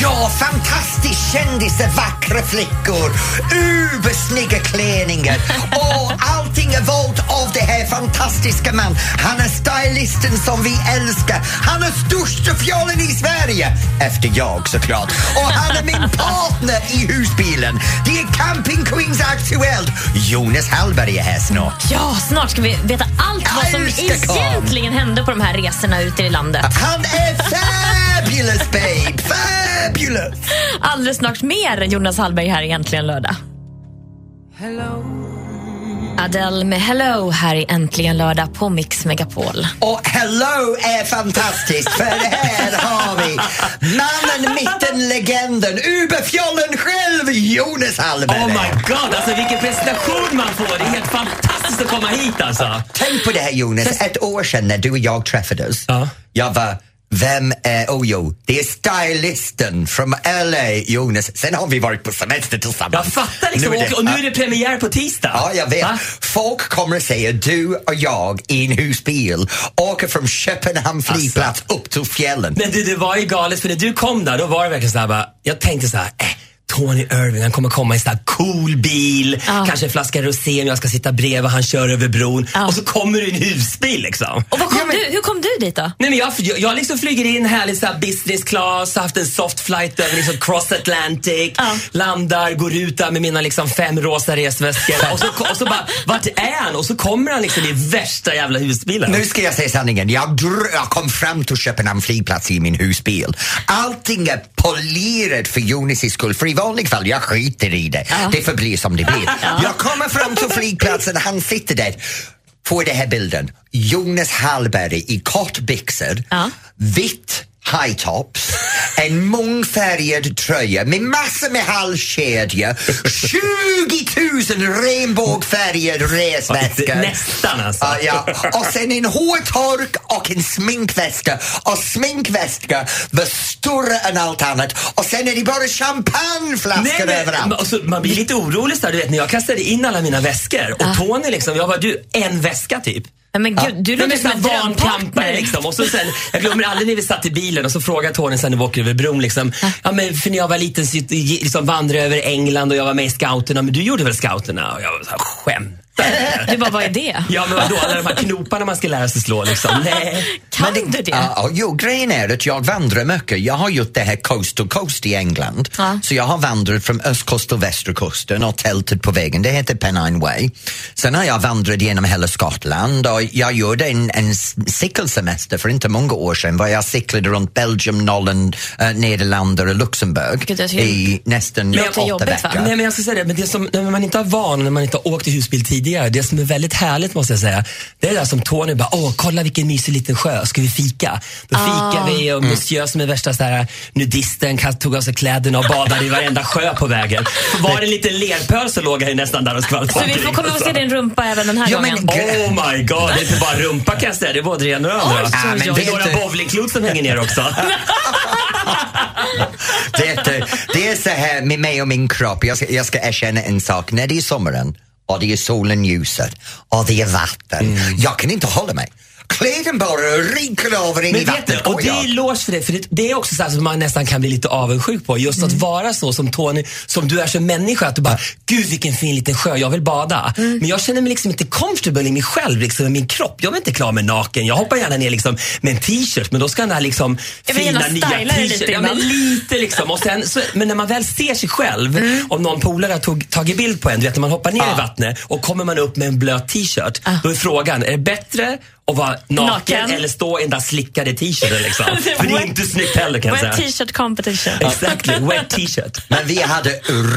Ja, fantastiskt kändisar, vackra flickor, ubersnygga klänningar och allting är valt av det här fantastiska man. Han är stylisten som vi älskar. Han är största fjollen i Sverige, efter jag såklart. Och han är min partner i husbilen. Det är Camping Queens Aktuellt. Jonas Hallberg är här snart. Ja, snart ska vi veta allt vad som egentligen hände på de här resorna ute i landet. Han är fabulous babe, fabulous! Alldeles snart mer Jonas Hallberg här egentligen lördag. Adele med Hello här i Äntligen lördag på Mix Megapol. Och hello är fantastiskt för här har vi mannen, mitten, legenden, uberfjollen själv, Jonas Hallberg. Oh my god, alltså vilken presentation man får! Det är helt fantastiskt att komma hit alltså. Tänk på det här Jonas, ett år sedan när du och jag träffades. Ja. Jag var vem är, oh jo, det är stylisten från LA, Jonas. Sen har vi varit på semester tillsammans. Jag fattar liksom, Nu det- och, och nu är det premiär på tisdag. Ja, jag vet. Va? Folk kommer att säga du och jag i en husbil åker från Köpenhamn flygplats upp till fjällen. Men du, det var ju galet för när du kom där, då var det verkligen så här bara, jag tänkte så här, eh, Tony Irving, han kommer komma i en sån här cool bil, Ja. kanske en flaska rosé, jag ska sitta bredvid, han kör över bron Ja. och så kommer du i en husbil liksom. Och kom Ja, men- du, hur kom du dit då? Nej, men jag, jag, jag liksom flyger in härligt så här business class, haft en soft flight över liksom cross Atlantic, Ja. landar, går ut där med mina liksom fem rosa resväskor och så, och så bara, vart är han? Och så kommer han liksom i värsta jävla husbilen. Nu ska jag säga sanningen. Jag, dr- jag kom fram till Köpenhamn flygplats i min husbil. Allting är polerat för Jonas skull, för i vanliga fall jag skiter i det. Det får bli som det blir. Jag kommer fram till flygplatsen, han sitter där. Får det här bilden. Jonas Hallberg i kortbyxor, Ja. vitt high tops, en mångfärgad tröja med massor med halskedja, 20 000 regnbågfärgade resväskor. Nästan alltså. Ja, ja. Och sen en hårtork och en sminkväska. Och sminkväska var större än allt annat. Och sen är det bara champagneflaskor men- överallt. och så, man blir lite orolig så här, du vet när jag kastade in alla mina väskor och Tony liksom, jag bara du, en väska typ. Nej, men gud, du låter som en drömpartner. liksom. Och så sen, jag glömmer aldrig när vi satt i bilen och så frågade Tony sen när vi åker över bron liksom, ja men för när jag var liten så liksom vandrade jag över England och jag var med i scouterna, men du gjorde väl scouterna? Och jag var så här, skämtar du? Bara, vad är det? Ja men vadå, alla de här knoparna man ska lära sig slå liksom. Nej. Kan du det? Ja, jo, grejen är att jag vandrar mycket. Jag har gjort det här coast to coast i England. Ja. Så jag har vandrat från östkust och västerkusten och tältat på vägen. Det heter Pennine Way. Sen har jag vandrat genom hela Skottland och jag gjorde en, en cykelsemester för inte många år sedan. Var jag cyklade runt Belgium, Nolland, äh, Nederländerna och Luxemburg Gud, det i nästan åtta jobbigt, va? veckor. Nej men jag ska säga det, men det som, när man inte har van, när man inte har åkt i husbil tidigare, det som är väldigt härligt måste jag säga, det är det där som Tony bara, åh kolla vilken mysig liten sjö, ska vi fika? Då fikar vi och Monsieur som är värsta så här, nudisten tog av sig kläderna och badade i varenda sjö på vägen. Var det en liten lerpöl så låg han ju nästan där och skvalpade Så vi får komma och se din rumpa även den här Ja, men gången. gre- Oh my god, det är inte bara rumpa kan jag säga, det är både det ena och det andra. Men det är några du- bowlingklot som hänger ner också. Vet du, det är så här med mig och min kropp. Jag ska, jag ska erkänna en sak. När det är sommaren och det är solen ljuser och det är vatten. Jag kan inte hålla mig. Kläden bara ryker över in i Men vet vattnet. och det är jag. eloge för det, för det, det är också så här som man nästan kan bli lite avundsjuk på. Just att vara så som Tony, som du är som människa, att du bara, gud vilken fin liten sjö, jag vill bada. Men jag känner mig liksom inte comfortable i mig själv, liksom, i min kropp. Jag vill inte klara mig naken. Jag hoppar gärna ner liksom, med en t-shirt, men då ska den här liksom, Jag vill fina nya styla dig lite t-shirt. Ja, men lite liksom. Och sen, så, men när man väl ser sig själv, om någon polare har tog, tagit bild på en, du vet när man hoppar ner i vattnet och kommer man upp med en blöt t-shirt, då är frågan, är det bättre att vara naken, Naken. eller stå i den där slickade t-shirten liksom? För det är inte snyggt heller kan jag Wet säga. t-shirt competition. Exactly, wet t-shirt. Men vi hade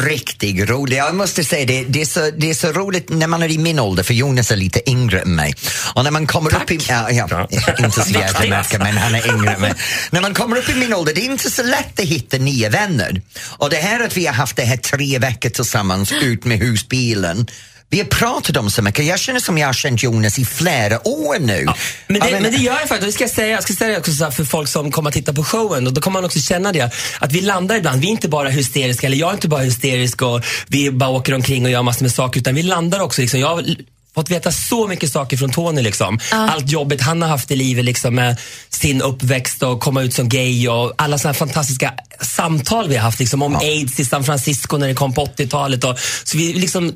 riktigt roligt. Jag måste säga det, det är, så, det är så roligt när man är i min ålder, för Jonas är lite yngre än mig. Och när man kommer upp i... Ja, ja, inte så jävla mycket, men han är yngre än mig. När man kommer upp i min ålder, det är inte så lätt att hitta nya vänner. Och det här att vi har haft det här tre veckor tillsammans ut med husbilen, vi har pratat om så mycket. Jag känner som jag har känt Jonas i flera år nu. Men det, men det gör jag faktiskt. Och det ska jag säga, jag ska säga det också så här för folk som kommer att titta på showen. Och då kommer man också känna det. Att vi landar ibland. Vi är inte bara hysteriska, eller jag är inte bara hysterisk och vi bara åker omkring och gör massor med saker. Utan vi landar också. Liksom, jag fått veta så mycket saker från Tony. Liksom. Allt jobbet han har haft i livet liksom, med sin uppväxt och komma ut som gay och alla såna här fantastiska samtal vi har haft liksom, om aids i San Francisco när det kom på 80-talet. Och, så vi liksom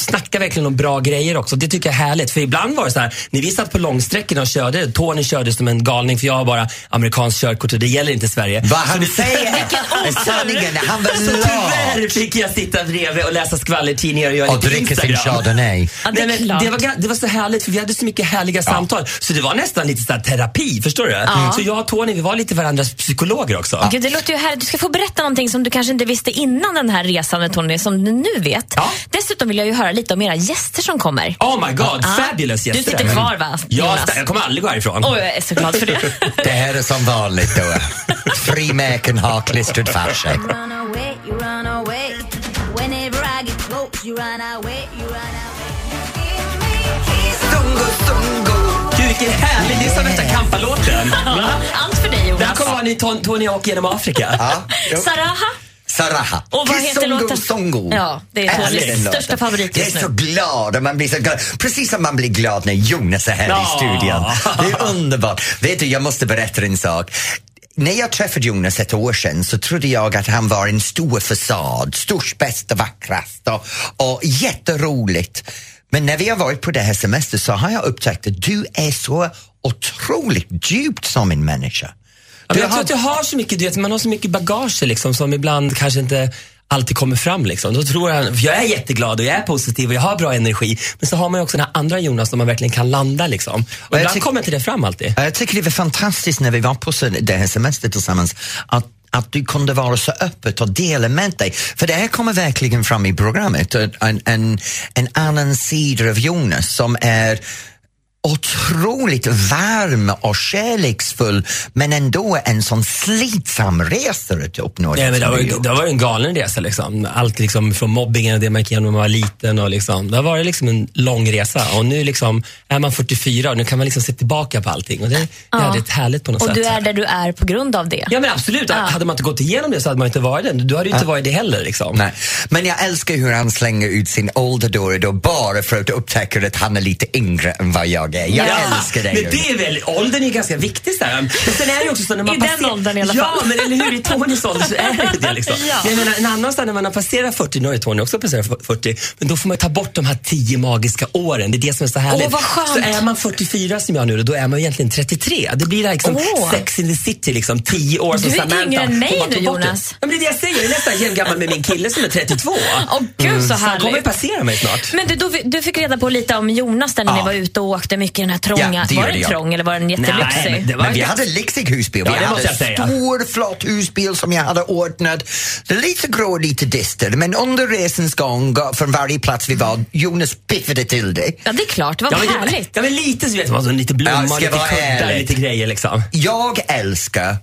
snackar verkligen om bra grejer också. Det tycker jag är härligt. För ibland var det så här, när vi satt på långsträckorna och körde, Tony körde som en galning för jag har bara amerikanskt körkort och det gäller inte Sverige. Vad han säger är sanningen. Han var Så lat tyvärr fick jag sitta bredvid och läsa skvallertidningar och göra och lite dricka sin chardonnay. Ja, det Nej, men det, var, det var så härligt för vi hade så mycket härliga samtal. Så det var nästan lite så här terapi, förstår du? Så jag och Tony, vi var lite varandras psykologer också. Gud, det låter ju härligt. Du ska få berätta någonting som du kanske inte visste innan den här resan med Tony, som du nu vet. Ja. Dessutom vill jag ju höra lite om era gäster som kommer. Oh my god, Ja. fabulous gäster. Du sitter kvar va, Ja, Jonas? jag kommer aldrig gå härifrån. Åh, jag är så glad för det. Det här är som vanligt då. Frimärken har klistrat fast sig. Gud vilken härlig, det är som värsta kampalåten. Allt för dig Det här Jonas. kommer vara en ny Ton- Tony åker genom Afrika. Ja. Saraha. Saraha. Och vad heter Kisongo, låten? Songo. Ja, det är den största favorit Jag just är så nu. glad och man blir så glad. Precis som man blir glad när Jonas är här i Ja. studion. Det är underbart. Vet du, jag måste berätta en sak. När jag träffade Jonas ett år sedan så trodde jag att han var en stor fasad, störst, bäst och vackrast och, och jätteroligt. Men när vi har varit på det här semestern så har jag upptäckt att du är så otroligt djupt som en människa. Men jag tror att jag har så mycket, du vet, man har så mycket bagage liksom, som ibland kanske inte alltid kommer fram. Liksom. Då tror jag, jag är jätteglad och jag är positiv och jag har bra energi. Men så har man ju också den här andra Jonas som man verkligen kan landa. Liksom. Och jag ibland kommer inte det fram alltid. Jag tycker det var fantastiskt när vi var på det här semestern tillsammans att att du kunde vara så öppet och dela med dig. För det här kommer verkligen fram i programmet. En, en, en annan sida av Jonas som är otroligt varm och kärleksfull men ändå en sån slitsam resare att uppnå Nej, men det, var, det var en galen resa. Liksom. Allt liksom, från mobbingen och det man gick igenom när man var liten. Och liksom, det har varit liksom en lång resa. Och nu liksom, är man 44 och nu kan man liksom se tillbaka på allting. Och det är jävligt härligt på något Och sätt. du är där du är på grund av det. Ja men absolut, hade man inte gått igenom det så hade man inte varit det. Du hade ju inte varit det heller. Liksom. Nej. Men jag älskar hur han slänger ut sin ålder då och då bara för att upptäcka att han är lite yngre än vad jag är. Jag älskar det. Men det är väl, åldern är ganska viktig. Så här. Men sen är det ju också så när man I den passerar- åldern i alla Ja, fall. men eller hur? I Tonys ålder så är det det. Liksom. Ja. Men jag menar, en annan sak när man har passerat 40, nu har ju Tony också passerat 40, men då får man ta bort de här 10 magiska åren. Det är det som är så härligt. Åh, vad skönt. Så är man 44 som jag nu, då är man egentligen 33. Det blir liksom Åh. sex in the city, liksom 10 år som Du är Samantha. yngre än mig nu? Jonas. Ja, men det är det jag säger, jag är nästan jämngammal med min kille som är 32. Åh gud så Så han kommer ju härligt. passera mig snart. Men du, du, du fick reda på lite om Jonas där när Ja. ni var ute och åkte mycket i den här trånga. Ja, det var den jag. trång eller var den jättelyxig? Nej, men det var Men vi gött. hade en lyxig husbil. Vi Ja, måste hade en stor flott husbil som jag hade ordnat. Lite grå lite dyster men under resans gång, gå- från varje plats vi var, Jonas piffade till det. Ja, det är klart. Det var Ja men, härligt. ja, men lite så vet man, så lite blommor, lite kuddar, lite grejer liksom. Jag älskar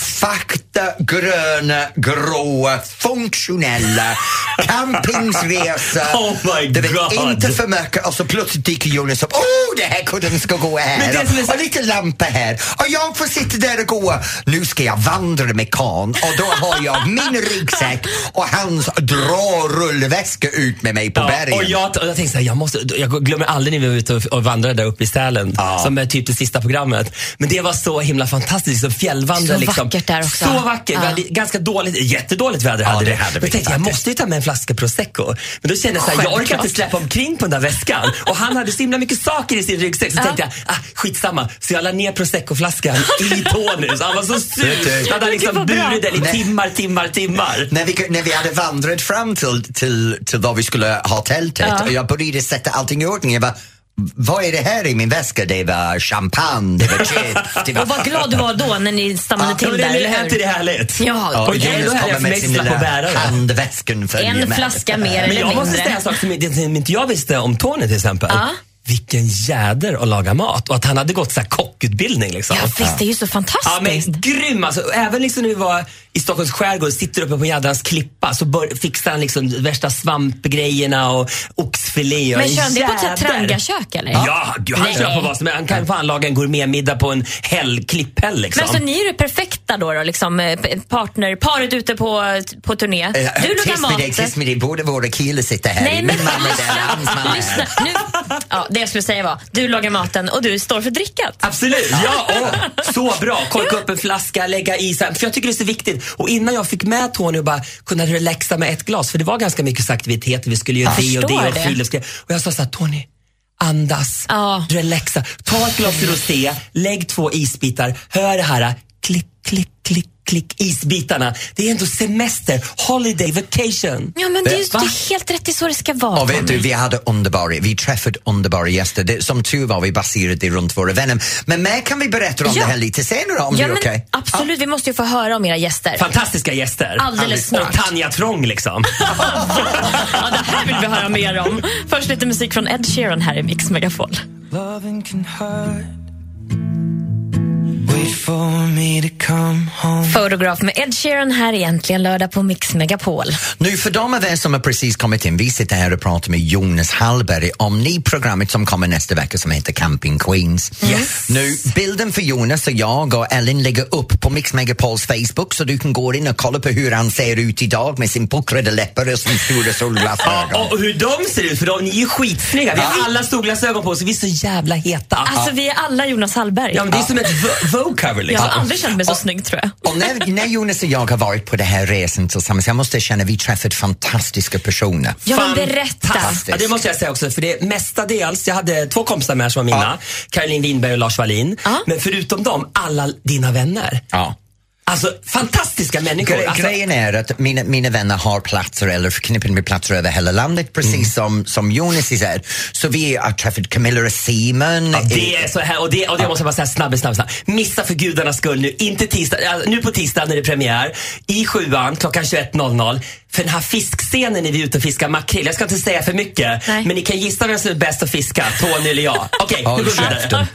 fakta, gröna, gråa, funktionella campingsresor. Oh my det vet God. inte för mycket och så plötsligt dyker Jonas upp. Oh, det här kudden ska gå Men här är så- och lite lampa här och jag får sitta där och gå. Nu ska jag vandra med kan och då har jag min ryggsäck och hans dra-rullväska ut med mig på bergen. och jag, och jag tänkte så här, jag, måste, jag glömmer aldrig när vi var ute och, och vandrade där uppe i Sälen, Ja. som är typ det sista programmet. Men det var så himla fantastiskt, så fjällvandra. Liksom. Vackert där också. Så vackert. Ja. Hade ganska dåligt, jättedåligt väder hade det det. hade jag tänkte, jag måste ju ta med en flaska prosecco. Men då kände jag så här, jag orkar inte släppa omkring på den där väskan. Och han hade så himla mycket saker i sin ryggsäck. Så tänkte jag, ah, skitsamma. Så jag la ner proseccoflaskan i Tony. Så han var så sur. hade han Gud, liksom burit den i timmar, timmar, timmar. När vi, när vi hade vandrat fram till, till, till var vi skulle ha tältet Ja. och jag började sätta allting i ordning. Jag bara, vad är det här i min väska? Det var champagne, det var chips. Det var... Och vad glad du var då när ni stannade Ja, till Ja, där, men eller är inte det hur? härligt? Ja, och härligt för mig att slippa bära det. handväskan följer En med. flaska mer Men eller jag måste mindre. säga en sak som inte jag visste om Tony till exempel. Ja. Vilken jäder att laga mat och att han hade gått så här kockutbildning. Liksom. Ja, visst, det är ju så fantastiskt. Ja, men grym alltså. Även liksom när vi var i Stockholms skärgård, sitter uppe på jädrans klippa, så bör, fixar han liksom värsta svampgrejerna och oxfilé. och Men en kör han det på ett. Trangiakök eller? Ja, gud, han kör på vad som helst. Han kan fan laga en gourmetmiddag på en häll, klipphäll. Liksom. Men alltså ni är det perfekta då, då liksom, eh, partner, paret ute på, på turné. Eh, Du lagar mat. tyst med dig. Båda våra killar sitter här. Nej men Min man är där, hans är lyssna, nu, ja, Det jag skulle säga var, du lagar maten och du står för drickat. Absolut, ja, åh, så bra. Korka upp en flaska, lägga i. För jag tycker det är så viktigt. Och innan jag fick med Tony och bara kunna relaxa med ett glas, för det var ganska mycket aktiviteter, vi skulle göra det och det och det. friluftsgrejer. Och jag sa så här, Tony, andas, Ja. relaxa. Ta ett glas rosé, lägg två isbitar, hör det här, klick, klick, klick, klick, isbitarna. Det är ändå semester, holiday, vacation. Ja men det är, Va? det är helt rätt, det är så det ska vara. Och vet du, vi hade underbara, vi träffade underbara gäster. Det, som tur var vi baserade det runt våra vänner. Men mer kan vi berätta om Ja. det här lite senare om Ja det är men okej? absolut, vi måste ju få höra om era gäster. Fantastiska gäster. Alldeles snart. Och Tanja Trång liksom. Ja, det här vill vi höra mer om. Först lite musik från Ed Sheeran här i Mix Megapol. Loving can hurt. Fotograf med Ed Sheeran här egentligen lördag på Mix Megapol. Nu för de av er som har precis kommit in, vi sitter här och pratar med Jonas Hallberg om ni programmet som kommer nästa vecka som heter Camping Queens. Yes. Nu, bilden för Jonas och jag och Ellen lägger upp på Mix Megapols Facebook så du kan gå in och kolla på hur han ser ut idag med sin puckrade läppar och sin stora solglasögon. Ja, och hur de ser ut, för de, ni är ju skitsnygga. Vi har alla solglasögon på oss och vi är så jävla heta. Alltså vi är alla Jonas Hallberg. Ja, men det är som ett vo- Vogue-cover Jag liksom. har aldrig känt mig så snygg tror jag. Och när, när Jonas och jag har varit på den här resan tillsammans, jag måste känna att vi träffat fantastiska personer. Ja men berätta. Fantastiskt. Ja, det måste jag säga också, för det mestadels, jag hade två kompisar med som var mina, Caroline Winberg och Lars Wallin. Ja. Men förutom dem, alla dina vänner. Ja. Alltså fantastiska människor. Gre- Alltså, Grejen är att mina, mina vänner har platser eller förknippade med platser över hela landet precis Mm. som, som Jonas säger. Så vi har träffat Camilla och Simon. Ja, det är så här, och det, och det måste jag bara säga snabb, snabb, snabb. Missa för gudarnas skull nu, inte tisdag, alltså, nu på tisdag när det är premiär, i sjuan klockan 21.00. För den här fiskscenen när vi är ute och fiskar makrill, jag ska inte säga för mycket, Nej. men ni kan gissa vem som är bäst att fiska, Tony eller jag. Okej, nu Håll går vi vidare.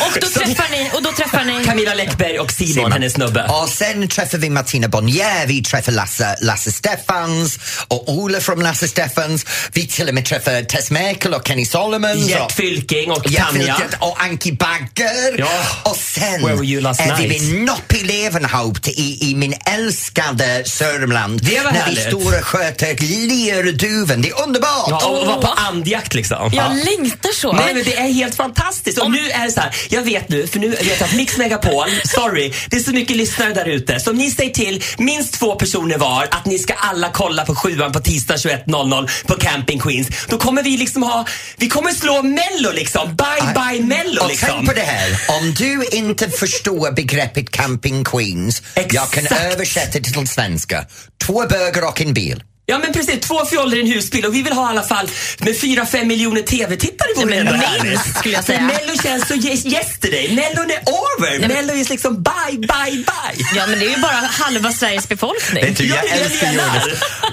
Och då träffar ni, och då träffar ni Camilla Läckberg och Simon, Simon. hennes snubbe. Sen träffar vi Martina Bonnier, vi träffar Lasse, Lasse Steffans och Ola från Lasse Steffans. Vi till och med träffar Tess Merkel och Kenny Solomon. Gert Fylking och Tanja. Fylking och Anki Bagger. Ja. Och sen Where were you last är vi vid Noppi Levenhaupt i, i min älskade Sörmland. Det var när härligt. vi står och sköter Lerduven. Det är underbart! Ja, och var på andjakt liksom. Jag längtar så. Nej men det är helt fantastiskt. Och nu är det så här, jag vet nu, för nu vet jag att Mix Megapol, sorry, det är så mycket lyssnare där ute. Så om ni säger till minst två personer var att ni ska alla kolla på sjuan på tisdag 21.00 på Camping Queens. Då kommer vi liksom ha, vi kommer slå Mello liksom. Bye bye Mello Och liksom. tänk på det här, om du inte förstår begreppet camping queens, jag kan Exakt. översätta det till svenska. Två bögar och en bil. Ja men precis, två fjollor i en husbil och vi vill ha i alla fall med 4-5 miljoner TV-tittare men härligt. minst, skulle jag För säga. Mello känns så yes- yesterday. Mellon är over. Mello är liksom bye, bye, bye. Ja men det är ju bara halva Sveriges befolkning. Vet du, jag Ja, jag älskar. Jonas.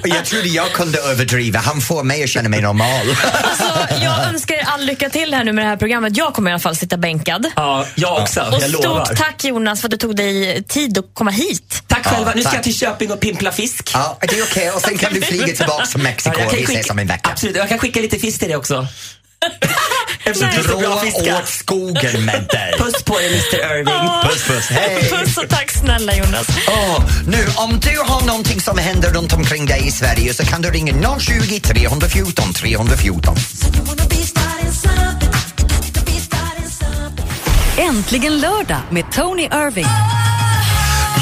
Och jag trodde jag kunde överdriva. Han får mig att känna mig normal. Alltså, jag önskar er all lycka till här nu med det här programmet. Jag kommer i alla fall sitta bänkad. Ja, jag också. Och jag lovar. stort tack Jonas för att du tog dig tid att komma hit. Tack själva. Ja, nu ska tack. jag till Köping och pimpla fisk. Ja, det är okej. Och sen kan du flyga tillbaka till Mexiko kan vi skicka- ses om en vecka. Absolut, jag kan skicka lite fisk till dig också. Eftersom du Dra åt skogen med dig. Puss på dig Mr Irving. Puss, puss. Hej! Puss och tack snälla Jonas. Åh, nu, om du har någonting som händer runt omkring dig i Sverige så kan du ringa 020 314 314. Äntligen lördag med Tony Irving.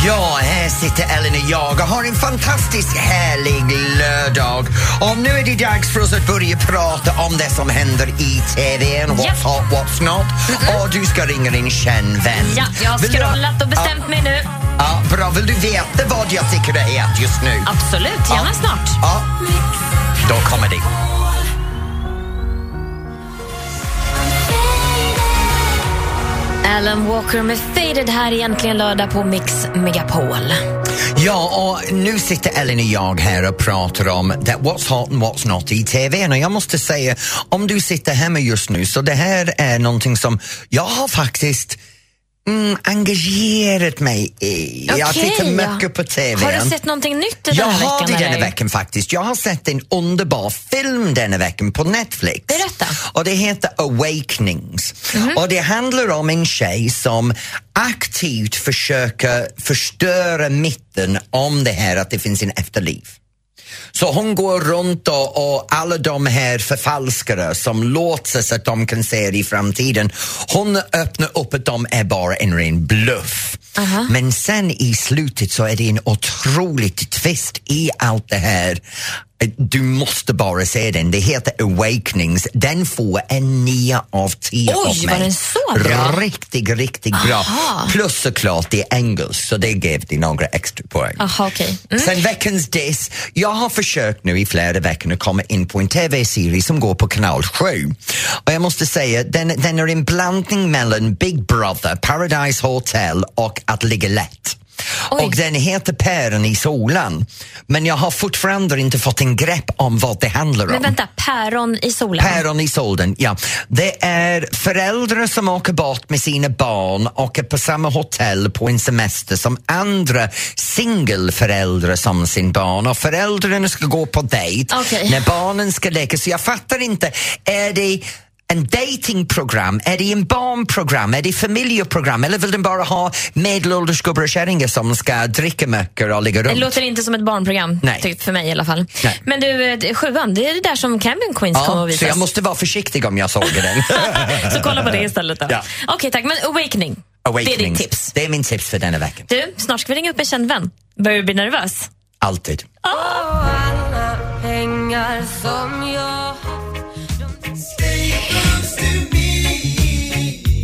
Ja, här sitter Ellen och jag och har en fantastiskt härlig lördag. Och nu är det dags för oss att börja prata om det som händer i TVn. What's Ja. hot, what's not. Och du ska ringa din känd vän. Ja, jag har scrollat och bestämt mig nu. Ja, bra. Vill du veta vad jag tycker det är just nu? Absolut, gärna snart. Ja. Då kommer det. Alan Walker med Faded här egentligen lördag på Mix Megapol. Ja, och nu sitter Ellen och jag här och pratar om that what's hot and what's not i TV. Och jag måste säga, om du sitter hemma just nu, så det här är någonting som jag har faktiskt mm, engagerat mig i. jag Okej, tittar ja. mycket på TV. Har du sett någonting nytt den Jag här har veckan? det denna eller? veckan faktiskt. Jag har sett en underbar film denna veckan på Netflix. Berätta. Och det heter Awakenings. Mhm. Och det handlar om en tjej som aktivt försöker förstöra mitten om det här att det finns en efterliv. Så hon går runt och, och alla de här förfalskare som låtsas att de kan se i framtiden, hon öppnar upp att de är bara en ren bluff. Men sen i slutet så är det en otroligt twist i allt det här. Du måste bara se den. Det heter Awakenings. Den får en 9 av 10 Oj, av mig. var den så bra? Riktigt, riktigt bra. Aha. Plus såklart det är engelskt så det gav det några extra poäng. Jaha, okej. Mm. Sen veckans diss. Jag har försökt nu i flera veckor att komma in på en TV-serie som går på kanal 7. Och jag måste säga, den, den är en blandning mellan Big Brother, Paradise Hotel och Att ligga lätt. Oj. Och den heter Päron i solen. Men jag har fortfarande inte fått en grepp om vad det handlar om. Men vänta, päron i solen? Päron i solen, ja. Det är föräldrar som åker bort med sina barn och är på samma hotell på en semester som andra singelföräldrar som sin barn och föräldrarna ska gå på dejt Okej. när barnen ska leka. Så jag fattar inte, är det en datingprogram? Är det en barnprogram? Är det familjeprogram? Eller vill den bara ha medelålders gubbar och kärringar som ska dricka mycket och ligga Det runt? låter inte som ett barnprogram, Nej. typ för mig i alla fall. Nej. Men du, eh, sjuan, det är det där som Camping Queens kommer att Ja, visas. så jag måste vara försiktig om jag såg den. Så kolla på det istället då. Ja. Okej, tack. Men Awakening, det är ditt tips. Det är min tips för denna veckan. Du, snart ska vi ringa upp en känd vän. Börjar du bli nervös? Alltid.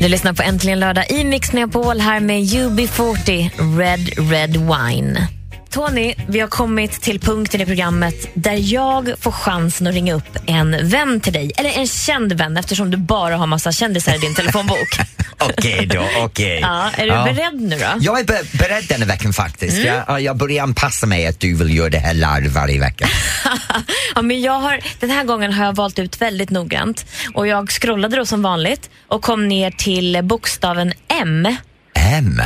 Du lyssnar på Äntligen lördag i Mix Megapol här med UB40 Red Red Wine. Tony, vi har kommit till punkten i programmet där jag får chansen att ringa upp en vän till dig. Eller en känd vän eftersom du bara har massa kändisar i din telefonbok. Okej då, okej. Ja, är du beredd nu då? Jag är be- beredd denna veckan faktiskt. Jag, jag börjar anpassa mig att du vill göra det här live varje vecka. Ja, men jag har, den här gången har jag valt ut väldigt noggrant. Och Jag scrollade då som vanligt och kom ner till bokstaven M. M.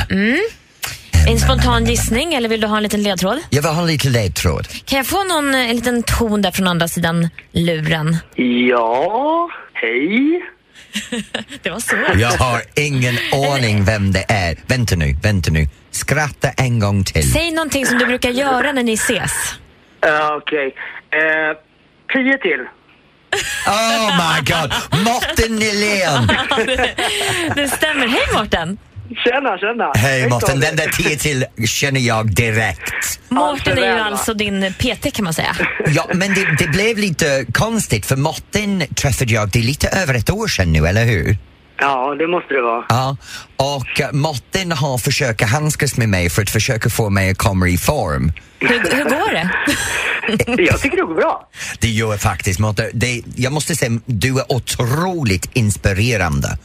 En spontan gissning eller vill du ha en liten ledtråd? Jag vill ha lite ledtråd. Kan jag få någon en liten ton där från andra sidan luren? Ja, hej. Det var så. Jag har ingen aning vem det är. Vänta nu, vänta nu. Skratta en gång till. Säg någonting som du brukar göra när ni ses. Uh, Okej. Eh, tio till. Oh my god! Mårten Nylén! Det stämmer. Hej Mårten! Tjena, tjena. Hej Mårten, den där tio till känner jag direkt. Mårten är ju alltså din PT kan man säga. Ja, men det, det blev lite konstigt för Mårten träffade jag, det är lite över ett år sedan nu, eller hur? Ja, det måste det vara. Ja, och Mårten har försökt handskas med mig för att försöka få mig att komma i form. Hur, hur går det? Jag tycker det går bra. Det gör faktiskt Mårten. Det, jag måste säga, du är otroligt inspirerande.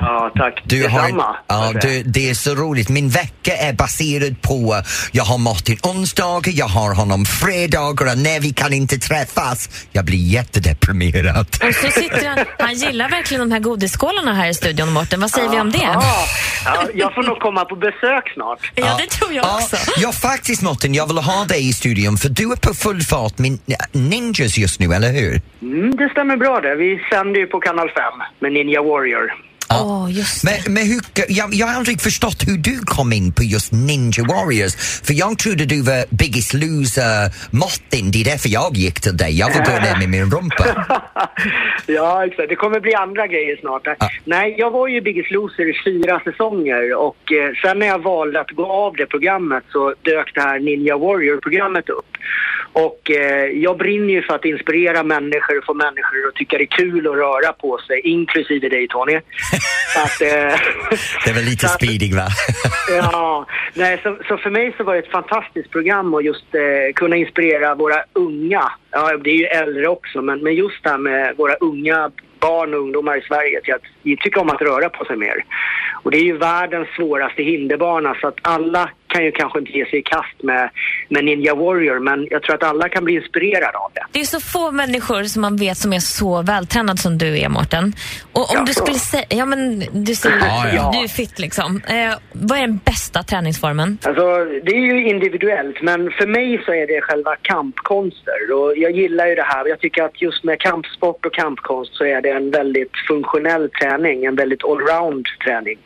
Ja, tack. Du Detsamma. har, ja, du, det är så roligt. Min vecka är baserad på, jag har Martin onsdagar, jag har honom fredagar och när vi kan inte träffas, jag blir jättedeprimerad. Och så sitter han, han gillar verkligen de här godisskålarna här i studion Mårten. Vad säger vi om det? Ja, ja, jag får nog komma på besök snart. Ja, det tror jag också. Ja, ja, faktiskt Martin, jag vill ha dig i studion för du är på full fart med Ninjas just nu, eller hur? Mm, det stämmer bra det. Vi sänder ju på kanal 5 med Ninja Warrior. Åh, just det. Men, men hur, jag, jag har aldrig förstått hur du kom in på just Ninja Warriors. För jag trodde du var Biggest Loser Martin, det är därför jag gick till dig. Jag vill gå ner med min rumpa. ja, exakt. Det kommer bli andra grejer snart. Nej, jag var ju Biggest Loser i fyra säsonger och eh, sen när jag valde att gå av det programmet så dök det här Ninja Warrior-programmet upp. Och eh, jag brinner ju för att inspirera människor och få människor att tycka det är kul att röra på sig, inklusive dig Tony. Att, eh, Det var lite så att- speedig va? Ja, nej, så, så för mig så var det ett fantastiskt program att just eh, kunna inspirera våra unga, ja det är ju äldre också, men, men just det här med våra unga barn och ungdomar i Sverige till att tycka om att röra på sig mer. Och det är ju världens svåraste hinderbana så att alla kan ju kanske inte ge sig i kast med, med Ninja Warrior men jag tror att alla kan bli inspirerade av det. Det är så få människor som man vet som är så vältränad som du är, Mårten. Och om Ja, du skulle säga, ja men du säger, Ja, ja. du är fit liksom. Eh, vad är den bästa träningsformen? Alltså, det är ju individuellt, men för mig så är det själva kampkonster. Och jag gillar ju det här. Jag tycker att just med kampsport och kampkonst så är det en väldigt funktionell träning, en väldigt allround träning.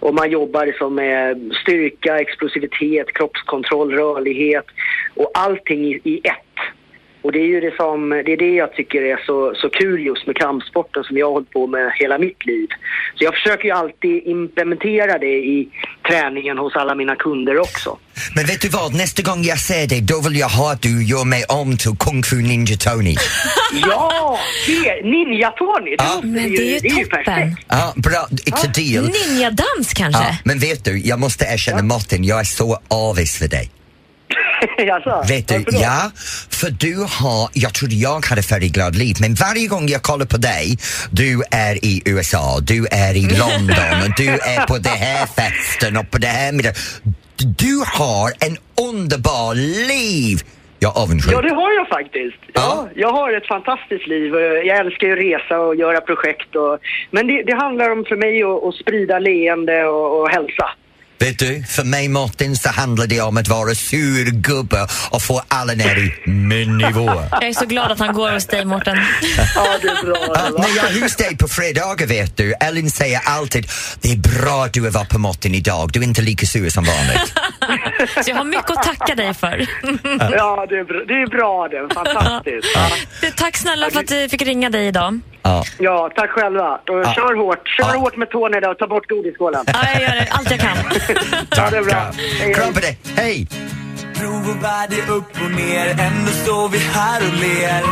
Och man jobbar liksom med styrka, explosivitet, kroppskontroll, rörlighet och allting i, i ett. Och det är ju det som, det är det jag tycker är så, så kul just med kampsporten som jag har hållit på med hela mitt liv. Så jag försöker ju alltid implementera det i träningen hos alla mina kunder också. Men vet du vad, nästa gång jag ser dig då vill jag ha att du gör mig om till Kung Fu Ninja Tony. Ja, det, Ninja-Tony! Det, Ja. Men det är ju toppen. perfekt. Ja, bra, it's a deal. Ninjadans kanske? Ja, men vet du, jag måste erkänna Martin, jag är så avis för dig. Jaså, Vet du, ja, för du har, jag trodde jag hade färdigglad liv, men varje gång jag kollar på dig, du är i USA, du är i London och du är på den här festen och på det här middagen. Du har en underbar liv! Jag avundsjuk. Ja, det har jag faktiskt. Ja, Ja. Jag har ett fantastiskt liv. Jag älskar ju att resa och göra projekt. Och, men det, det handlar om för mig att, att sprida leende och, och hälsa. Vet du, för mig Martin så handlar det om att vara surgubbe och få alla ner i min nivå. Jag är så glad att han går hos dig, Mårten. Ja, det är bra. Ja, när jag är hos dig på fredagar vet du, Ellen säger alltid det är bra att du har varit på Martin idag, du är inte lika sur som vanligt. Så jag har mycket att tacka dig för. Ja, det är bra, det. Är bra det. Fantastiskt. Ja. Tack snälla för att jag fick ringa dig idag. Ja. ja, tack själva. Och Kör hårt. Kör Ja. hårt med Tony där och ta bort godisskålen. Ja, jag gör det. allt jag kan. Ja, det är bra. Kram på dig, hej! Prov och värld är upp och ner, ändå står vi här och ler.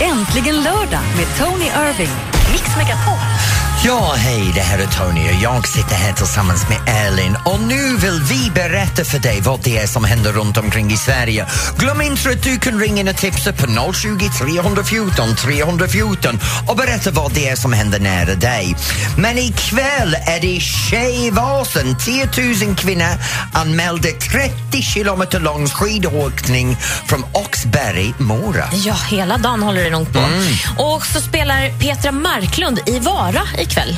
Äntligen lördag med Tony Irving. Mix Megapol. Ja, hej, det här är Tony och jag sitter här tillsammans med Elin och nu vill vi berätta för dig vad det är som händer runt omkring i Sverige. Glöm inte att du kan ringa in och tipsa på 020 314 314 och berätta vad det är som händer nära dig. Men ikväll är det Tjejvasen. 10 000 kvinnor anmälde 30 kilometer lång skidåkning från Oxberg, Mora. Ja, hela dagen håller det nog på. Och så spelar Petra Marklund i Vara ikväll.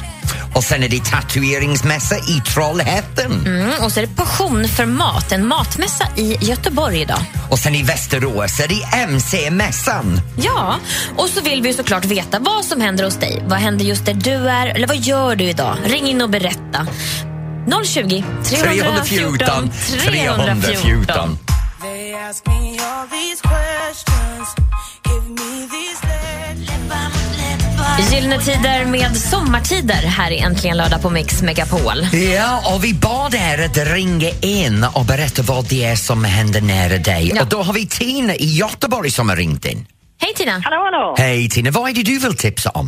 Och sen är det tatueringsmässa i Trollhättan. Mm, och så är det passion för mat, en matmässa i Göteborg idag. Och sen i Västerås är det MC-mässan. Ja, och så vill vi såklart veta vad som händer hos dig. Vad händer just där du är? Eller vad gör du idag? Ring in och berätta. 020 314 314. 314. Gyllene tider med sommartider här i Äntligen lördag på Mix Megapol. Ja, och vi bad er att ringa in och berätta vad det är som händer nära dig. Ja. Och då har vi Tina i Göteborg som har ringt in. Hej Tina! Hallå, hallå! Hej Tina, vad är det du vill tipsa om?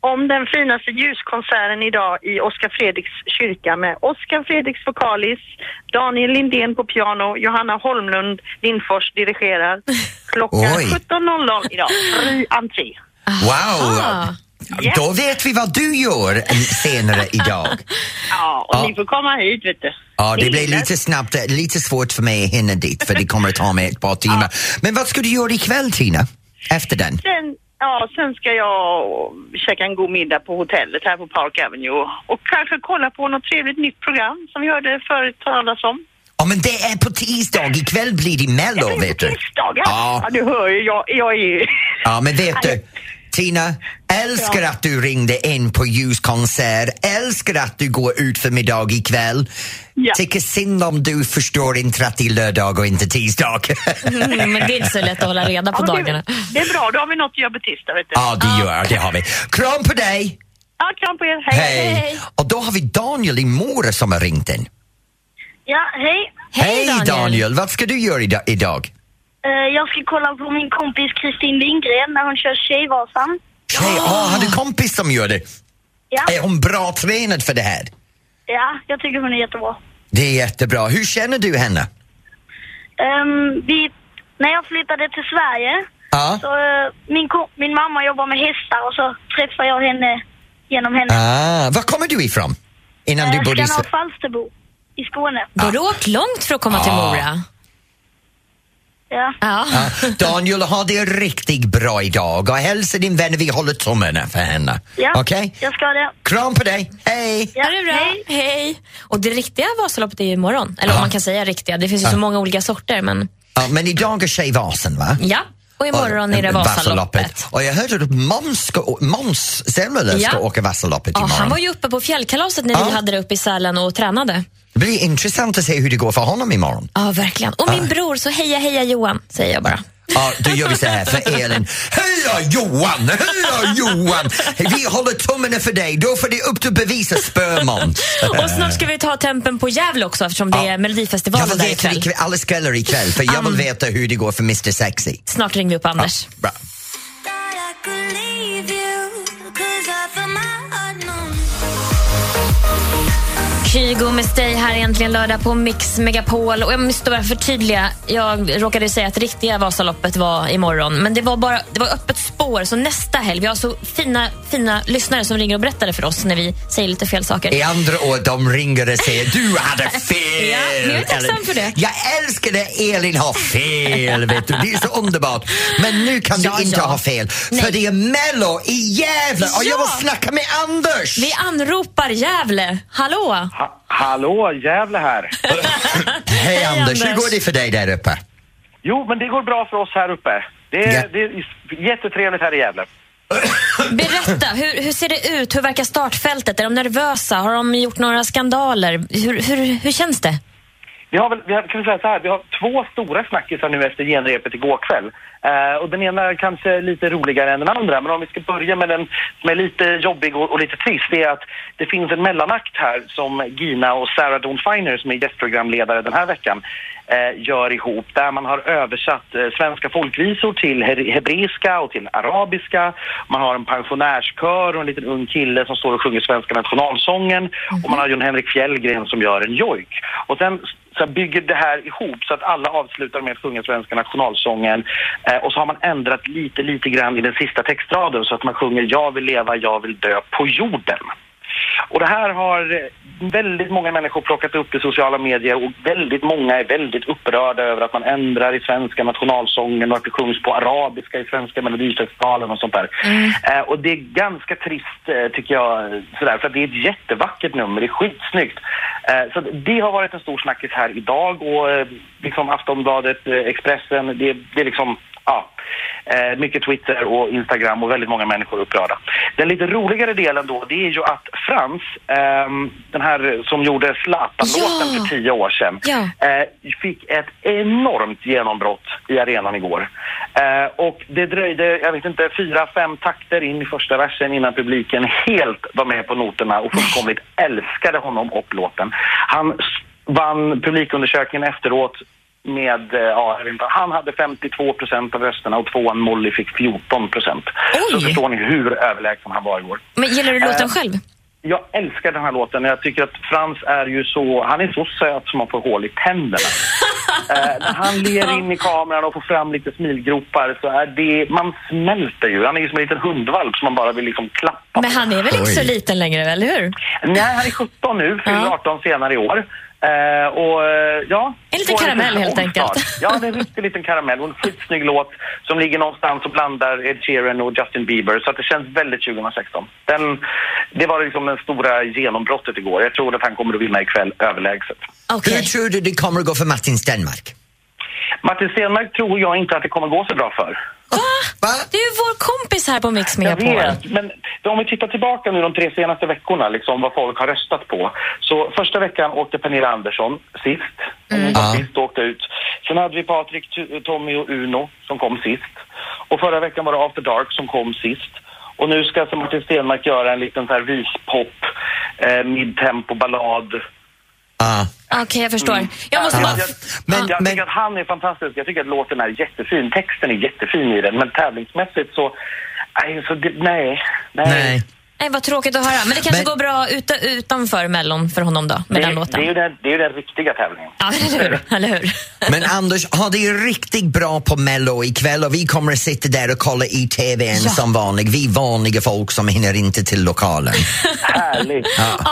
Om den finaste ljuskonserten idag i Oskar Fredriks kyrka med Oskar Fredriks vokalis, Daniel Lindén på piano, Johanna Holmlund Lindfors dirigerar. Klockan Oj. 17.00 idag. Fri entré. Wow! Ja. Då vet vi vad du gör en- senare idag. Ja, och Ja. ni får komma hit vet du. Ja, det blir lite snabbt, lite svårt för mig att hinna dit för det kommer att ta mig ett par timmar. Men vad ska du göra ikväll Tina? Efter den? Sen, ja, sen ska jag käka en god middag på hotellet här på Park Avenue och kanske kolla på något trevligt nytt program som vi hörde förut talas om. Ja, men det är på tisdag. Ikväll blir det Mello, Eller vet du. Tisdagar. Ja. Ja. du hör ju, jag, jag är ju... Ja, men vet du, Tina, älskar att du ringde in på ljuskonsert, älskar att du går ut för middag ikväll. Ja. Tycker synd om du förstår inte att det är lördag och inte tisdag. Mm, men det är inte så lätt att hålla reda på Ja, dagarna. Det, det är bra, då har vi något att göra på tisdag vet du. ja, det gör det har vi. Kram på dig! Ja, kram på er. Hej. Hej! Och då har vi Daniel i Mora som har ringt in. Ja, hej. Hej, Daniel. Vad ska du göra ida- idag? Eh, jag ska kolla på min kompis Kristin Lindgren när hon kör Tjejvasan. Hej, oh, har du kompis som gör det? Ja, Är hon bra tränad för det här? ja, jag tycker hon är jättebra. Det är jättebra. Hur känner du henne? Ehm, vi, när jag flyttade till Sverige Ja. så eh, min, min mamma jobbar med hästar och så träffade jag henne genom henne. Ah, var kommer du ifrån? Innan du Eh, bodde i Falsterbo i Skåne. Har du åkt långt för att komma till Ja. Mora. Ja. Ja. Ja, Daniel, ha det riktigt bra idag och hälsa din vän vi håller tummarna för henne. Ja, Okej? jag ska det. Kram på dig, hej! Ja, Ha det bra. hej. Hej. Och det riktiga Vasaloppet är ju imorgon. Eller om man kan säga riktiga. Det finns ju så många olika sorter. Men Ja, men idag är Tjejvasen va? ja. Och imorgon är det Vasaloppet. Och jag hörde att Måns ska- Måns Zelmerlöw ska Ja. åka Vasaloppet Ja, imorgon. han var ju uppe på fjällkalaset när vi Ja. hade det uppe i Sälen och tränade. Det blir intressant att se hur det går för honom imorgon. Ja, verkligen. Och min bror, så heja heja Johan, säger jag bara. Ja, då gör vi så här för Elin. Heja Johan! Heja Johan! Vi håller tummarna för dig. Då får det upp till bevisa spömåns. Och snart ska vi ta tempen på Gävle också eftersom det är Jag Melodifestivalen vill där veta ikväll. alla kvällar ikväll för jag vill Um. veta hur det går för Mr Sexy. Snart ringer vi upp Anders. Bra. Kygo med Stay här äntligen lördag på Mix Megapol. Och jag måste bara förtydliga, jag råkade säga att riktiga Vasaloppet var imorgon. Men det var bara det var öppet spår, så nästa helg. Vi har så fina, fina lyssnare som ringer och berättar för oss när vi säger lite fel saker. I andra år de ringer och säger du hade fel. Ja, men jag är tacksam för det. Jag älskar det Elin har fel. Vet du. Det är så underbart. Men nu kan Ja, du inte ja. ha fel. För Nej. det är Mello i Gävle och jag Ja. vill snacka med Anders. Vi anropar Gävle. Hallå? Ha, hallå, Gävle här. Hej Anders, hur går det för dig där uppe? Jo, men det går bra för oss här uppe. Det är, Ja. det är jättetrevligt här i Gävle. Berätta, hur, hur ser det ut? Hur verkar startfältet? Är de nervösa? Har de gjort några skandaler? Hur, hur, hur känns det? Vi har väl, vi har, kan vi säga så här, vi har två stora snackisar nu efter genrepet igår kväll. Eh, och den ena är kanske lite roligare än den andra, men om vi ska börja med den som är lite jobbig och, och lite trist, det är att det finns en mellanakt här som Gina och Sarah Dawn Finer, som är gästprogramledare den här veckan, eh, gör ihop, där man har översatt eh, svenska folkvisor till he- hebreiska och till arabiska. Man har en pensionärskör och en liten ung kille som står och sjunger svenska nationalsången. Och man har Jon Henrik Fjällgren som gör en jojk. Och sen så bygger det här ihop så att alla avslutar med att sjunga svenska nationalsången. Eh, och så har man ändrat lite, lite grann i den sista textraden så att man sjunger Jag vill leva, jag vill dö på jorden. Och det här har eh, väldigt många människor plockat upp i sociala medier och väldigt många är väldigt upprörda över att man ändrar i svenska nationalsången och att det sjungs på arabiska i svenska melodifestivalen och sånt där. Eh, och det är ganska trist eh, tycker jag, sådär, för det är ett jättevackert nummer, det är skitsnyggt. Eh, så det har varit en stor snackis här idag och eh, liksom Aftonbladet, Expressen, det, det är liksom, ja. Eh, mycket Twitter och Instagram och väldigt många människor upprörda. Den lite roligare delen då, det är ju att Frans, ehm, den här som gjorde Zlatan-låten Ja. för tio år sedan, Ja. eh, fick ett enormt genombrott i arenan igår. Eh, och det dröjde, jag vet inte, fyra, fem takter in i första versen innan publiken helt var med på noterna och fullkomligt älskade honom och låten. Han vann publikundersökningen efteråt med, eh, ja, inte, han hade 52 procent av rösterna och tvåan Molly fick 14 procent. Så förstår ni hur överlägsen han var igår. Men gillar du låten Eh, själv? Jag älskar den här låten. Jag tycker att Frans är ju så, han är så söt som man får hål i tänderna. eh, när han ler in i kameran och får fram lite smilgropar så är det, man smälter ju. Han är ju som en liten hundvalp som man bara vill liksom klappa. Men han är väl inte så liten längre, eller hur? Nej, han är 17 nu, fyller Ja. 18 senare i år. Eh, och eh, ja... En liten karamell, helt omstart. enkelt. Ja, det är en riktig liten karamell och en skitsnygg låt som ligger någonstans och blandar Ed Sheeran och Justin Bieber. Så att det känns väldigt 2016. Den, det var liksom det stora genombrottet igår. Jag tror att han kommer att vinna ikväll överlägset. Okej. Hur tror du det kommer att gå för Martin Stenmark? Martin Stenmark tror jag inte att det kommer gå så bra för. Va? Det är ju vår kompis här på Mix Jag Megapol. vet, men om vi tittar tillbaka nu de tre senaste veckorna, liksom vad folk har röstat på. Så första veckan åkte Pernilla Andersson sist. Hon var Ja. sist och åkte ut. Sen hade vi Patrik, Tommy och Uno som kom sist. Och förra veckan var det After Dark som kom sist. Och nu ska alltså Martin Stenmark göra en liten så här vispop, eh, midtempo ballad. Ja. Okej, jag förstår. Jag måste bara... Jag, Men- jag men- tycker att han är fantastisk. Jag tycker att låten är jättefin. Texten är jättefin i den. Men tävlingsmässigt så... Nej, så det, nej, nej. Nej. Nej, vad tråkigt att höra. Men det kanske Men- går bra ut, utanför Mellon för honom då, med Det, den det, låten. är ju den, det är ju den riktiga tävlingen. Ja, eller hur? eller hur? Men Anders, har det ju riktigt bra på Mello ikväll och vi kommer att sitta där och kolla i TVn Ja. som vanligt. Vi vanliga folk som hinner inte till lokalen. Härligt!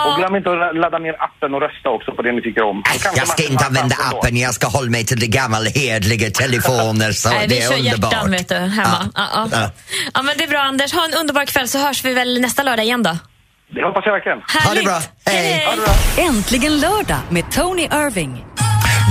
Och glöm inte att ladda ner appen och rösta också på det ni tycker om. Kanske Jag ska inte använda appen, jag ska hålla mig till de gamla hederliga telefoner så Nej, det vi är kör underbart. hjärtan vet du, hemma. Ja. Ja, Ja. ja. men det är bra Anders. Ha en underbar kväll så hörs vi väl nästa lördag igen då. Det hoppas jag verkligen. Ha det bra, hej! Ha det bra. Äntligen lördag med Tony Irving.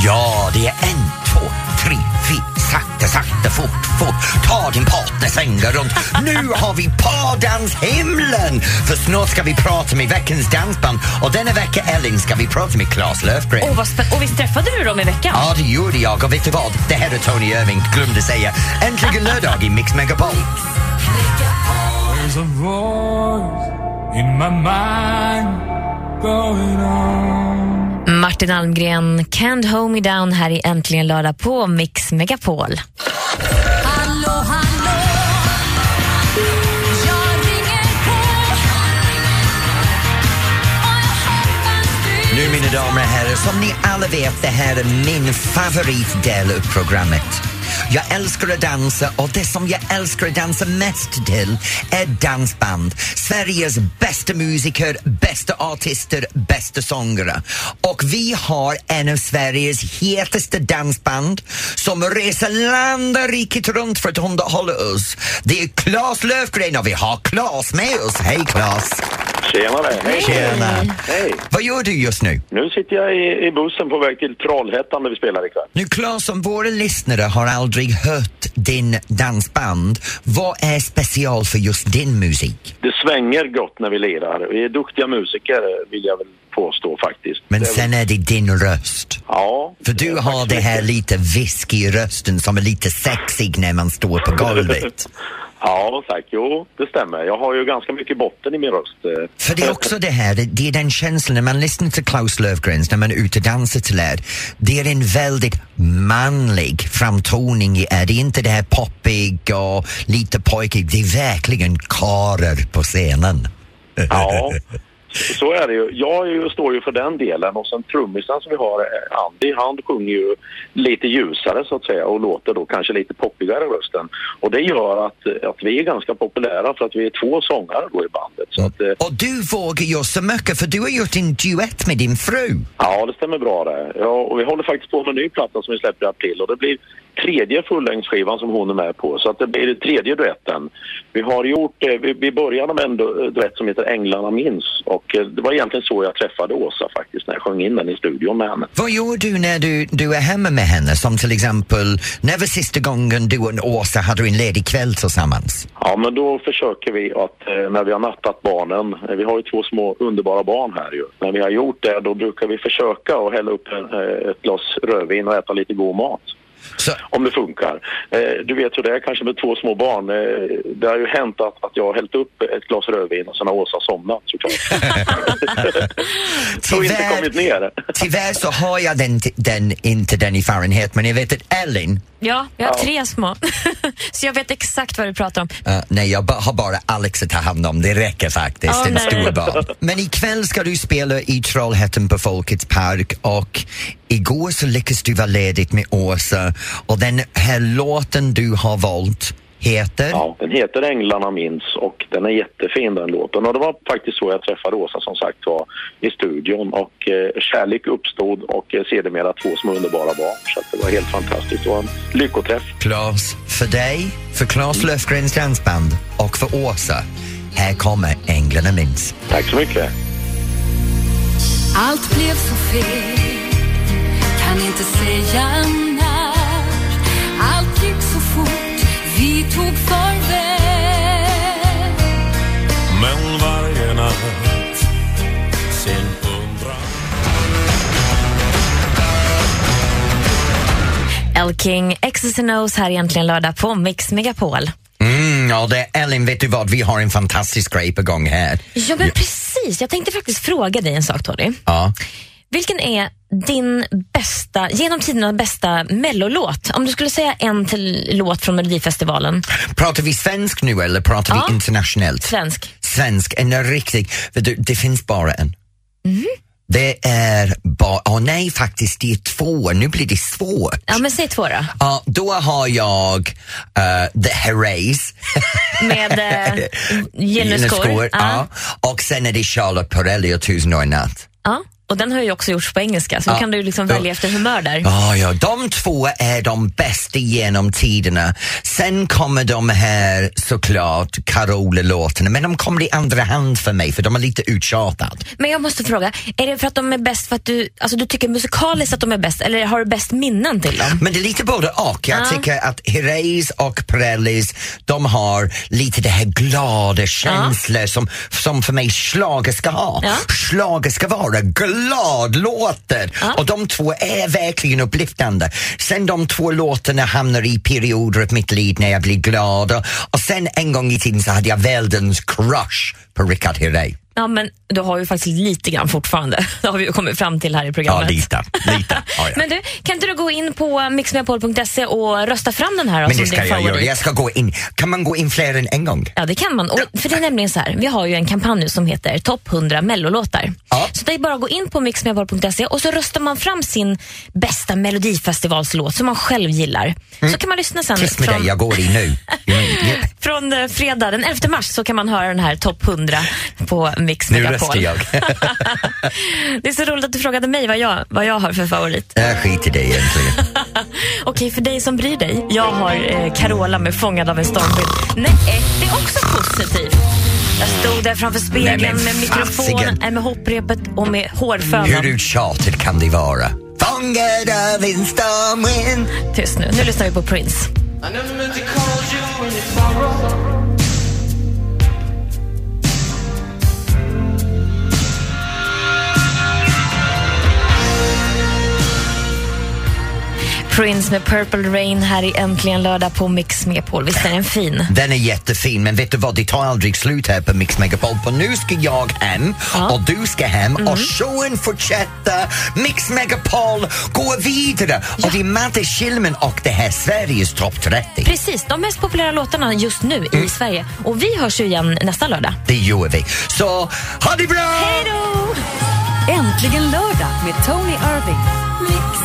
Ja, det är en, två, tre, fyra, sakta, sakta, fort, fort. Ta din partner, svänga runt. Nu har vi pardanshimlen! För snart ska vi prata med veckans dansband och denna vecka, Ellen, ska vi prata med Claes Löfgren. Åh, vad och visst träffade du dem i veckan? Ja, det gjorde jag. Och vet du vad? Det här är Tony Irving, glömde säga. Äntligen lördag i Mix Megapol. There's a voice in my mind going on. Martin Almgren, Can't Hold Me Down här i Äntligen lördag på Mix Megapol. Hallå, hallå Nu mina damer och herrar, som ni alla vet, det här är min favoritdel av programmet. Jag älskar att dansa och det som jag älskar att dansa mest till är dansband. Sveriges bästa musiker, bästa artister, bästa sångare. Och vi har en av Sveriges hetaste dansband som reser land och riket runt för att underhålla oss. Det är Claes Löfgren och vi har Claes med oss. Hej Claes! Tjenare! Hej! Tjena! Hej! Vad gör du just nu? Nu sitter jag i, i bussen på väg till Trollhättan där vi spelar ikväll. Nu Claes, om våra lyssnare har aldrig hört din dansband, vad är special för just din musik? Det svänger gott när vi lirar. Vi är duktiga musiker vill jag väl påstå faktiskt. Men Det sen är det din röst. Ja. För du har det här lite i rösten som är lite sexig när man står på golvet. Ja, tack. Jo, det stämmer. Jag har ju ganska mycket botten i min röst. eh. För det är också det här, det, det är den känslan när man lyssnar till Klaus Löfgrens, när man är ute och dansar till er. Det är en väldigt manlig framtoning i er. Det är inte det här poppig och lite pojkig. Det är verkligen karer på scenen. Ja, så är det ju. Jag ju, står ju för den delen och sen trummisen som vi har, eh, Andy, han sjunger ju lite ljusare så att säga och låter då kanske lite poppigare rösten. Och det gör att, att vi är ganska populära för att vi är två sångare då i bandet. Så att, eh, Och du vågar göra så mycket för du har gjort en duett med din fru. Ja, det stämmer bra det. Ja, och vi håller faktiskt på med en ny platta som vi släpper i april och det blir tredje fullängdsskivan som hon är med på. Så att det blir tredje duetten. Vi har gjort, eh, vi, vi började med en du- duett som heter Änglarna minns och eh, det var egentligen så jag träffade Åsa faktiskt när jag sjöng in den i studion med henne. Vad gör du när du, du är hemma med henne? Som till exempel, när var sista gången du och Åsa hade en ledig kväll tillsammans? Ja, men då försöker vi att eh, när vi har nattat barnen, vi har ju två små underbara barn här ju. När vi har gjort det då brukar vi försöka att hälla upp ett glas rödvin och äta lite god mat. Om det funkar. Eh, du vet hur det är kanske med två små barn. Eh, det har ju hänt att, att jag har hällt upp ett glas rödvin och sen har Åsa somnat såklart. så inte Tyvärr- kommit ner. Tyvärr så har jag den, den, inte den erfarenhet men jag vet att Ellen, Ja, jag har Ja. tre små. så jag vet exakt vad du pratar om. Uh, nej, jag ba- har bara Alex att ta hand om. Det räcker faktiskt. Åh, en stor barn. Men ikväll ska du spela i Trollhättan på Folkets park och igår så lyckades du vara ledigt med Åsa och den här låten du har valt heter? Ja, den heter Änglarna minns och den är jättefin den låten. Och det var faktiskt så jag träffade Åsa som sagt var i studion och eh, kärlek uppstod och eh, sedermera två små underbara barn. Så att det var helt fantastiskt. Det var en lyckoträff. Klas, för dig, för Klas Löfgrens dansband och för Åsa. Här kommer Änglarna minns. Tack så mycket. Allt blev så fel Kan inte säga när Allt gick så fort Vi tog farväl Men varje natt sen undrar El King, X's and O's här egentligen lördag på Mix Megapol. Mm, ja, det är Ellen, vet du vad? Vi har en fantastisk grej på gång här. Ja, men precis. Jag tänkte faktiskt fråga dig en sak, Tony. Ja. Vilken är din bästa, genom tiderna bästa mellolåt? Om du skulle säga en till låt från Melodifestivalen. Pratar vi svensk nu eller pratar Ja. vi internationellt? Svensk. Svensk, en riktig, du, det finns bara en. Mhm. Det är bara, åh nej faktiskt det är två, nu blir det svårt. Ja, men säg två då. Ja, då har jag uh, The Herreys. Med eh, Jenny. Skor, Ja. Och sen är det Charlotte Perrelli och Tusen år en natt. Ja. Och den har ju också gjorts på engelska, så då Ja. kan du liksom Ja. välja efter humör där. Ja, ja, de två är de bästa genom tiderna. Sen kommer de här såklart Carola-låtarna, men de kommer i andra hand för mig för de är lite uttjatade. Men jag måste fråga, är det för att de är bäst för att du, alltså du tycker musikaliskt att de är bäst eller har du bäst minnen till dem? Men det är lite både och. Jag Ja. tycker att Herreys och Perrellis, de har lite det här glada känslor som, som för mig schlager ska ha. Ja. Schlager ska vara glad låten och de två är verkligen upplyftande. Sen de två låtarna hamnar i perioder av mitt liv när jag blir glad och, och sen en gång i tiden så hade jag världens crush på Richard Herrey. Ja, men du har ju faktiskt lite grann fortfarande. Det har vi ju kommit fram till här i Ja, programmet. lite. lite. Ja, ja. Men du, kan inte du gå in på mixmepol.se och rösta fram den här då, Men det ska jag göra. Jag ska gå in. Kan man gå in fler än en gång? Ja, det kan man. Och, för det är nämligen så här, vi har ju en kampanj nu som heter Topp 100 mellolåtar. Så det är bara att gå in på mixmepol.se och så röstar man fram sin bästa melodifestivalslåt som man själv gillar. Så kan man lyssna sen Tyst med från, dig, jag går in nu. Ja, från eh, fredag den 11 mars så kan man höra den här Topp 100 på Mix Nu Megapol. röstar jag. Det är så roligt att du frågade mig vad jag, vad jag har för favorit. Jag skiter i det egentligen. Okej, för dig som bryr dig. Jag har eh, Carola med Fångad av en stormvind. Nej, det är också positivt. Jag stod där framför Nej, spegeln men med mikrofonen, fasiken. med hopprepet och med hårfönan. Hur uttjatat kan det vara? Fångad av en stormvind. Tyst nu, nu lyssnar vi på Prince. Prince med Purple Rain här i Äntligen lördag på Mix Megapol. Visst är den fin? Den är jättefin, men vet du vad? Det tar aldrig slut här på Mix Megapol. För nu ska jag hem och du ska hem och showen fortsätter. Mix Megapol går vidare och det är Madde Schillman och det här Sveriges topp 30. Precis, de mest populära låtarna just nu i Sverige. Och vi hörs ju igen nästa lördag. Det gör vi. Så ha det bra! Hej då! Äntligen lördag med Tony Irving.